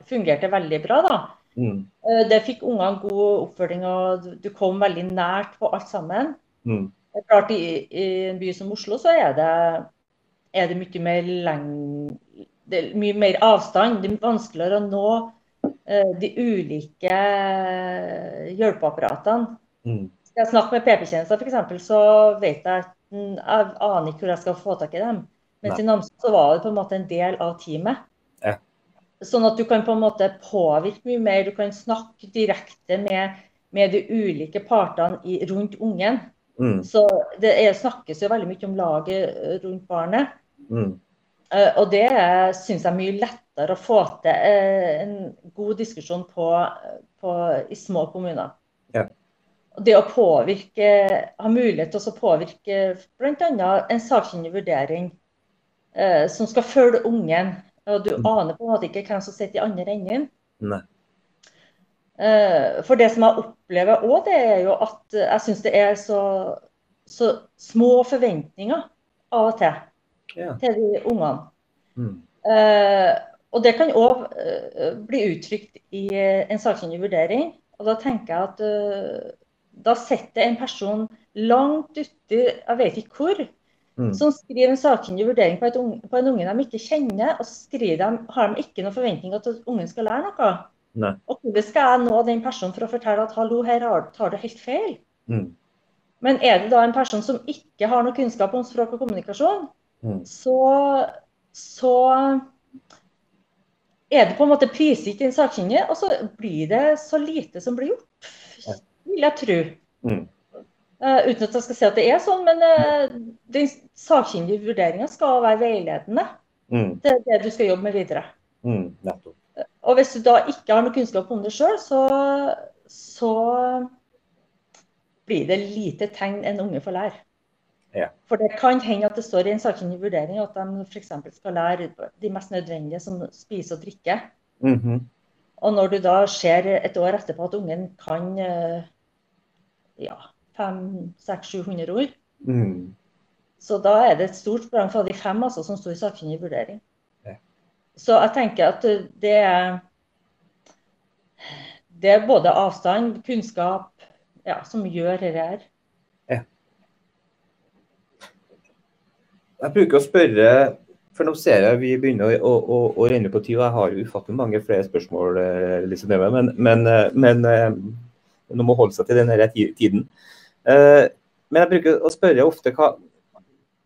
S2: fungerte ja. veldig bra. da. Mm. Eh, det fikk ungene god oppfølging, og du kom veldig nært på alt sammen. Mm. Klart i, I en by som Oslo så er det er det mye mer, leng... det er mye mer avstand. Det er vanskeligere å nå uh, de ulike hjelpeapparatene. Mm. Skal jeg snakke med PP-tjenester f.eks., så vet jeg at jeg aner ikke hvor jeg skal få tak i dem. Mens Nei. i Namsos så var det på en måte en del av teamet. Ja. Sånn at du kan på en måte påvirke mye mer. Du kan snakke direkte med, med de ulike partene i, rundt ungen. Mm. Så det er, snakkes jo veldig mye om laget rundt barnet. Mm. Uh, og det syns jeg er mye lettere å få til uh, en god diskusjon på, på, i små kommuner. Ja. Det å påvirke, ha mulighet til å påvirke bl.a. en sakkyndig vurdering eh, som skal følge ungen. Og du mm. aner på en måte ikke hvem som sitter i andre enden. Eh, for det som jeg opplever òg, det er jo at jeg syns det er så, så, små forventninger av og til ja. til de ungene. Mm. Eh, og det kan òg uh, bli uttrykt i en sakkyndig vurdering. Og da tenker jeg at da setter en person langt uti jeg vet ikke hvor, mm. som skriver en sakkyndig vurdering på, unge, på, en unge de ikke kjenner, og de, har de ikke noen forventninger til at ungen skal lære noe. Nei. Og hvordan skal jeg nå den personen for å fortelle at hallo, her tar du helt feil? Mm. Men er det da en person som ikke har noe kunnskap om språk og kommunikasjon, mm. så, så er det på en måte prisgitt en sakkyndig, og så blir det så lite som blir gjort, vil jeg tro. Mm. Uh, uten at jeg skal si at det er sånn, men uh, den sakkyndige vurderinga skal være veiledende. Mm. Det er det du skal jobbe med videre. Mm, nettopp. og hvis du da ikke har noe kunnskap om det sjøl, så, så, blir det lite tegn en unge får lære. Ja. For det kan hende at det står i en sakkyndig vurdering at de f.eks. skal lære de mest nødvendige, som spise og drikke. Mm -hmm. Og når du da ser et år etterpå at ungen kan ja, 500-700 ord. Mm. Så da er det et stort sprang fra de fem altså, som står i sakkyndig vurdering. Ja. Så jeg tenker at det er det er både avstand, kunnskap, ja, som gjør dette her. Ja.
S1: Jeg bruker å spørre, for nå ser jeg vi begynner å, å, å renne på tid, og jeg har ufattelig mange flere spørsmål, eh, Lise Nøve, men, men, eh, men eh, må holde seg til denne tiden. Uh, men jeg bruker å spørre ofte hva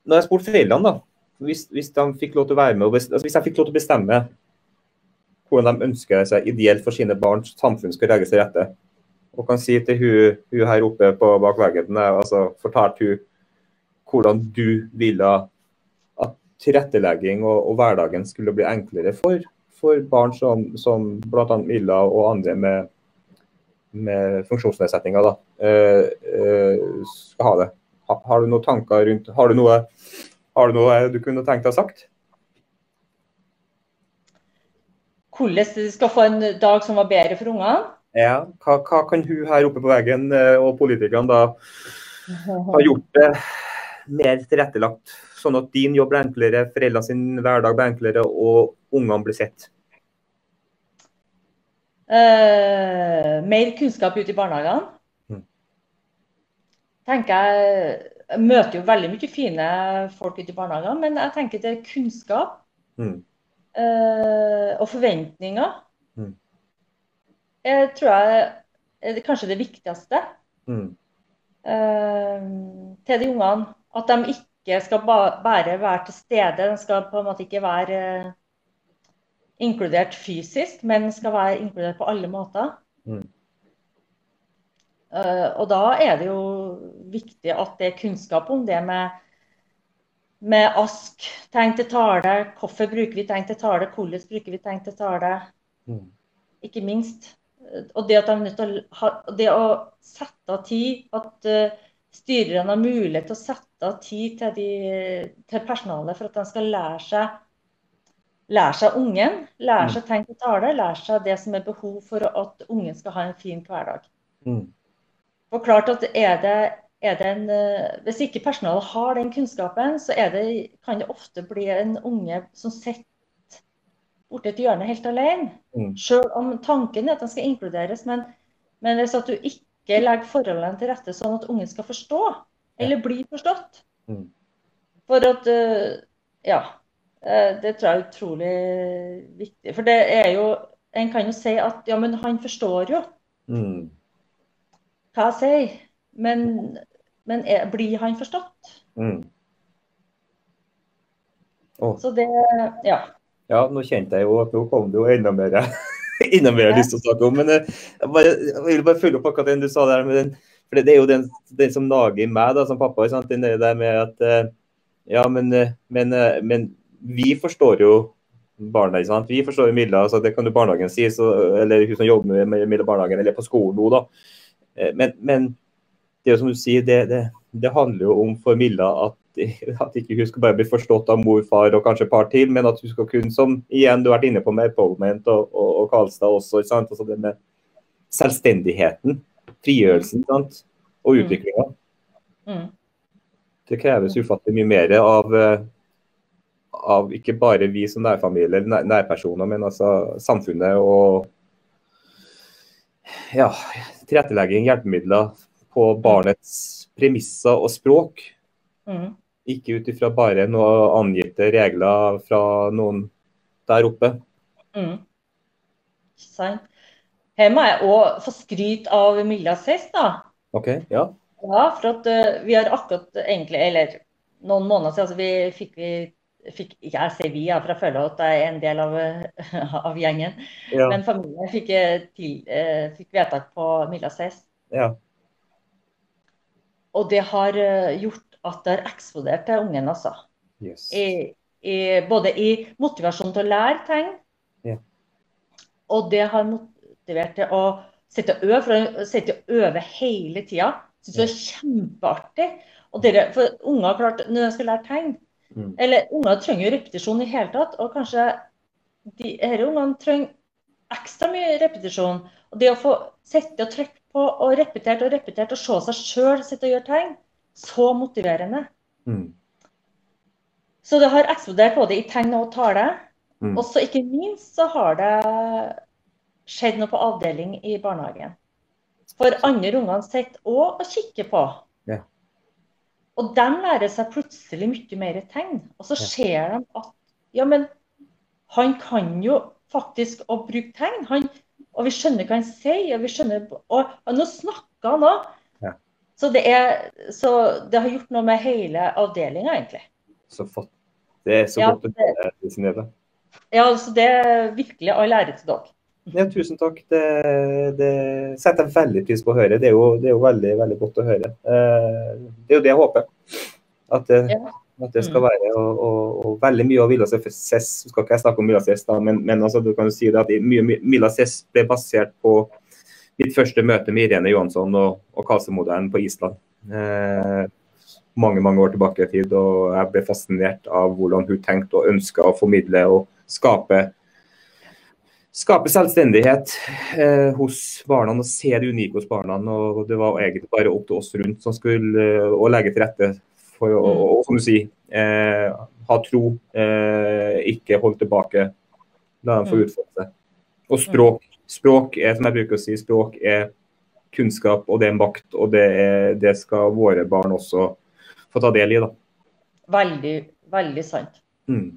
S1: Når jeg spurte foreldrene, da, hvis, hvis, de fikk lov til å være med, altså hvis jeg fikk lov til å bestemme hvordan de ønsker seg ideelt for sine barns samfunn skal legge seg rette, og kan si til hun, hun her oppe på bak veggen altså fortalte hun hvordan du ville at tilrettelegging og, og, hverdagen skulle bli enklere for, for barn som, som bl.a. Milla og andre med med funksjonsnedsetninger uh, uh, skal ha det. Har du noen tanker rundt Har du noe, har du, noe du kunne tenkt deg sagt?
S2: Hvordan de skal få en dag som var bedre for ungene?
S1: Ja, hva, hva, kan hun her oppe på veggen og politikerne da ha gjort det mer tilrettelagt, sånn at din jobb blir enklere, foreldrene sin hverdag blir enklere og ungene blir sett?
S2: Uh, mer kunnskap ute i barnehagene. Mm. tenker Jeg møter jo veldig mye fine folk ute i barnehagene, men jeg tenker det er kunnskap mm. uh, og forventninger. Mm. Jeg tror jeg er kanskje det viktigste uh, til de ungene. At de ikke skal ba bare være til stede. De skal på en måte ikke være inkludert fysisk, men skal være inkludert på alle måter. Mm. Uh, og da er det jo viktig at det er kunnskap om det med, med ASK, tegn til tale, hvorfor bruker vi tegn til tale, hvordan bruker vi tegn til tale. Mm. Ikke minst. Og det, å, det å sette av tid, at uh, styrerne har mulighet til å sette av tid til, de, til personalet for at de skal lære seg lære seg ungen, lære mm. seg tegn til tale, lære seg det som er behov for at ungen skal ha en fin hverdag. Mm. Og klart at er det, er det en, eh, Hvis ikke personalet har den kunnskapen, så det, kan det ofte bli en unge som sitter borti et hjørne helt alene. Mm. Selv om tanken er at den skal inkluderes. Men, men hvis at du ikke legger forholdene til rette sånn at ungen skal forstå, eller bli forstått mm. For at eh, Ja det tror jeg er utrolig viktig. For det er jo En kan jo si at ja, men han forstår jo mm. hva jeg sier. Men, men er, blir han forstått? Mm.
S1: Oh.
S2: Så det Ja.
S1: Ja, nå kjente jeg jo at nå kom det jo enda mer [LAUGHS] enda mer ja. lyst til å snakke om. Men eh, jeg, bare, jeg vil bare følge opp akkurat det du sa der. med den, for Det er jo den, den som nager meg da, som pappa. Sant? Den der med at eh, Ja, men, men, men vi forstår jo barna. Ikke sant? Vi forstår jo Milla, så det kan jo barnehagen si, så, eller hun som jobber med Milla barnehagen, eller på skolen nå, da. Eh, men, men, det er jo som du sier, det, det, det handler jo om for Milla at, [LAUGHS] at ikke hun skal bare bli forstått av mor, far og kanskje et par til, men at hun skal kunne, som igjen du har vært inne på med Empowerment og, og, og Karlstad også, ikke sant? Altså det med selvstendigheten, frigjørelsen sant? og mm. utviklinga. Mm. Det kreves ufattelig mye mer av, eh, av ikke bare vi som nærfamilie eller nærpersoner, men altså samfunnet og ja, tilrettelegging, hjelpemidler på barnets premisser og språk. Mm. Ikke ut ifra bare noen angitte regler fra noen der oppe. Mm.
S2: Sant. Her må jeg òg få skryt av Milla Cess, da.
S1: Ok, ja.
S2: Ja, for at uh, vi har akkurat egentlig, eller noen måneder siden, altså vi fikk, vi, fikk ja, føler at jeg er en del av, [LAUGHS] av gjengen. Ja. Men familien fikk, eh, til, uh, fikk vedtak på Milla Cess.
S1: Ja.
S2: Og det har uh, gjort at det har eksplodert til ungen, altså. Yes. I, i, både i motivasjon til å lære ting, ja. og det har motivert til å sitte og øve, for å sitte og øve hele tida. Syns det er kjempeartig. Og dere, for unger klart, når de skal lære tegn mm. Eller unger trenger jo repetisjon i hele tatt. Og kanskje de disse ungene trenger ekstra mye repetisjon. Og det å få sitte og trykke på og repetert og repetert og se seg sjøl sitte og gjøre tegn, så motiverende. Mm. Så det har eksplodert både i tegn og tale. Mm. Og så ikke minst så har det skjedd noe på avdeling i barnehagen. For andre ungene sitter òg og kikker på. Ja. Og de lærer seg plutselig mye mer tegn. Og så ser de at ja, men han kan jo faktisk å bruke tegn. Han, og vi skjønner hva han sier, og vi skjønner Og, og nå snakker han òg. Ja. Så, det så det har gjort noe med hele avdelinga, egentlig.
S1: Så flott. Det er så ja, godt å høre.
S2: Ja, altså det er virkelig all ære til dere.
S1: Ja, tusen takk. Det, det, setter jeg veldig pris på å høre. Det er jo, det er jo veldig, veldig godt å høre. Eh, det er jo det jeg håper. At det, ja. at det skal være. Og, og, og veldig mye av Milla Cess skal ikke jeg snakke om Milla Cess, da, men, men altså, du kan jo si det at mye Milla Cess ble basert på mitt første møte med Irene Johansson og, og Kasemodellen på Island. Eh, mange mange år tilbake i tid. og Jeg ble fascinert av hvordan hun tenkte og ønska å formidle og skape skape selvstendighet eh, hos barna og se det unike hos barna. og Det var egentlig bare opp til oss rundt som skulle eh, å legge til rette for å, mm. og, som du sier, eh, ha tro, eh, ikke holde tilbake. La dem få mm. utfolde seg. Og språk. Språk er, som jeg bruker å si, språk er kunnskap, og det er makt. Og det, er, det skal våre barn også få ta del i. da.
S2: Veldig, veldig sant. Mm.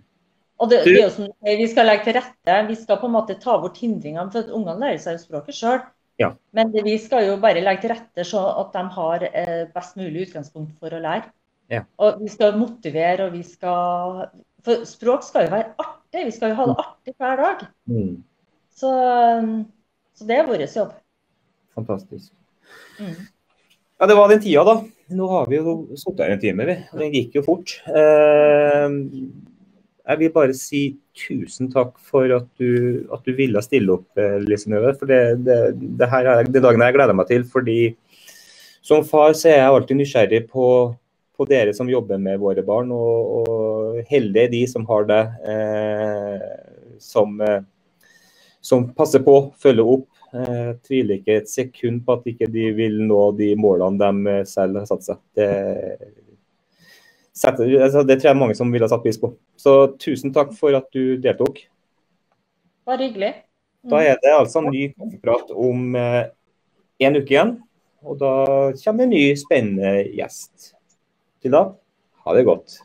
S2: Og det, det, er jo som Vi skal legge til rette. Vi skal på en måte ta bort hindringene. For ungene lærer seg språket sjøl. Ja. Men det, vi skal jo bare legge til rette så at de har eh, best mulig utgangspunkt for å lære. Ja. Og vi skal motivere, og vi skal For språk skal jo være artig. Vi skal jo ha det mm. artig hver dag. Mm. Så, så, det er vår jobb.
S1: Fantastisk. Mm. Ja, det var den tida, da. Nå har vi jo sittet her en time, vi. Den gikk jo fort. Eh, jeg vil bare si tusen takk for at du, at du ville stille opp, eh, Lise Nøve. For det, det, det, her er det dagen jeg gleder meg til. fordi som far så er jeg alltid nysgjerrig på, på dere som jobber med våre barn. Og, og heldige er de som har det eh, som, eh, som passer på, følger opp. Jeg tviler ikke et sekund på at ikke de vil nå de målene de selv har satt seg. Det, Altså, det tror jeg mange som ville ha satt pris på. Så tusen takk for at du deltok.
S2: Bare hyggelig.
S1: Mm. Da er det altså en ny kaffeprat om eh, en uke igjen. Og da kommer en ny spennende gjest. Til da, ha det godt.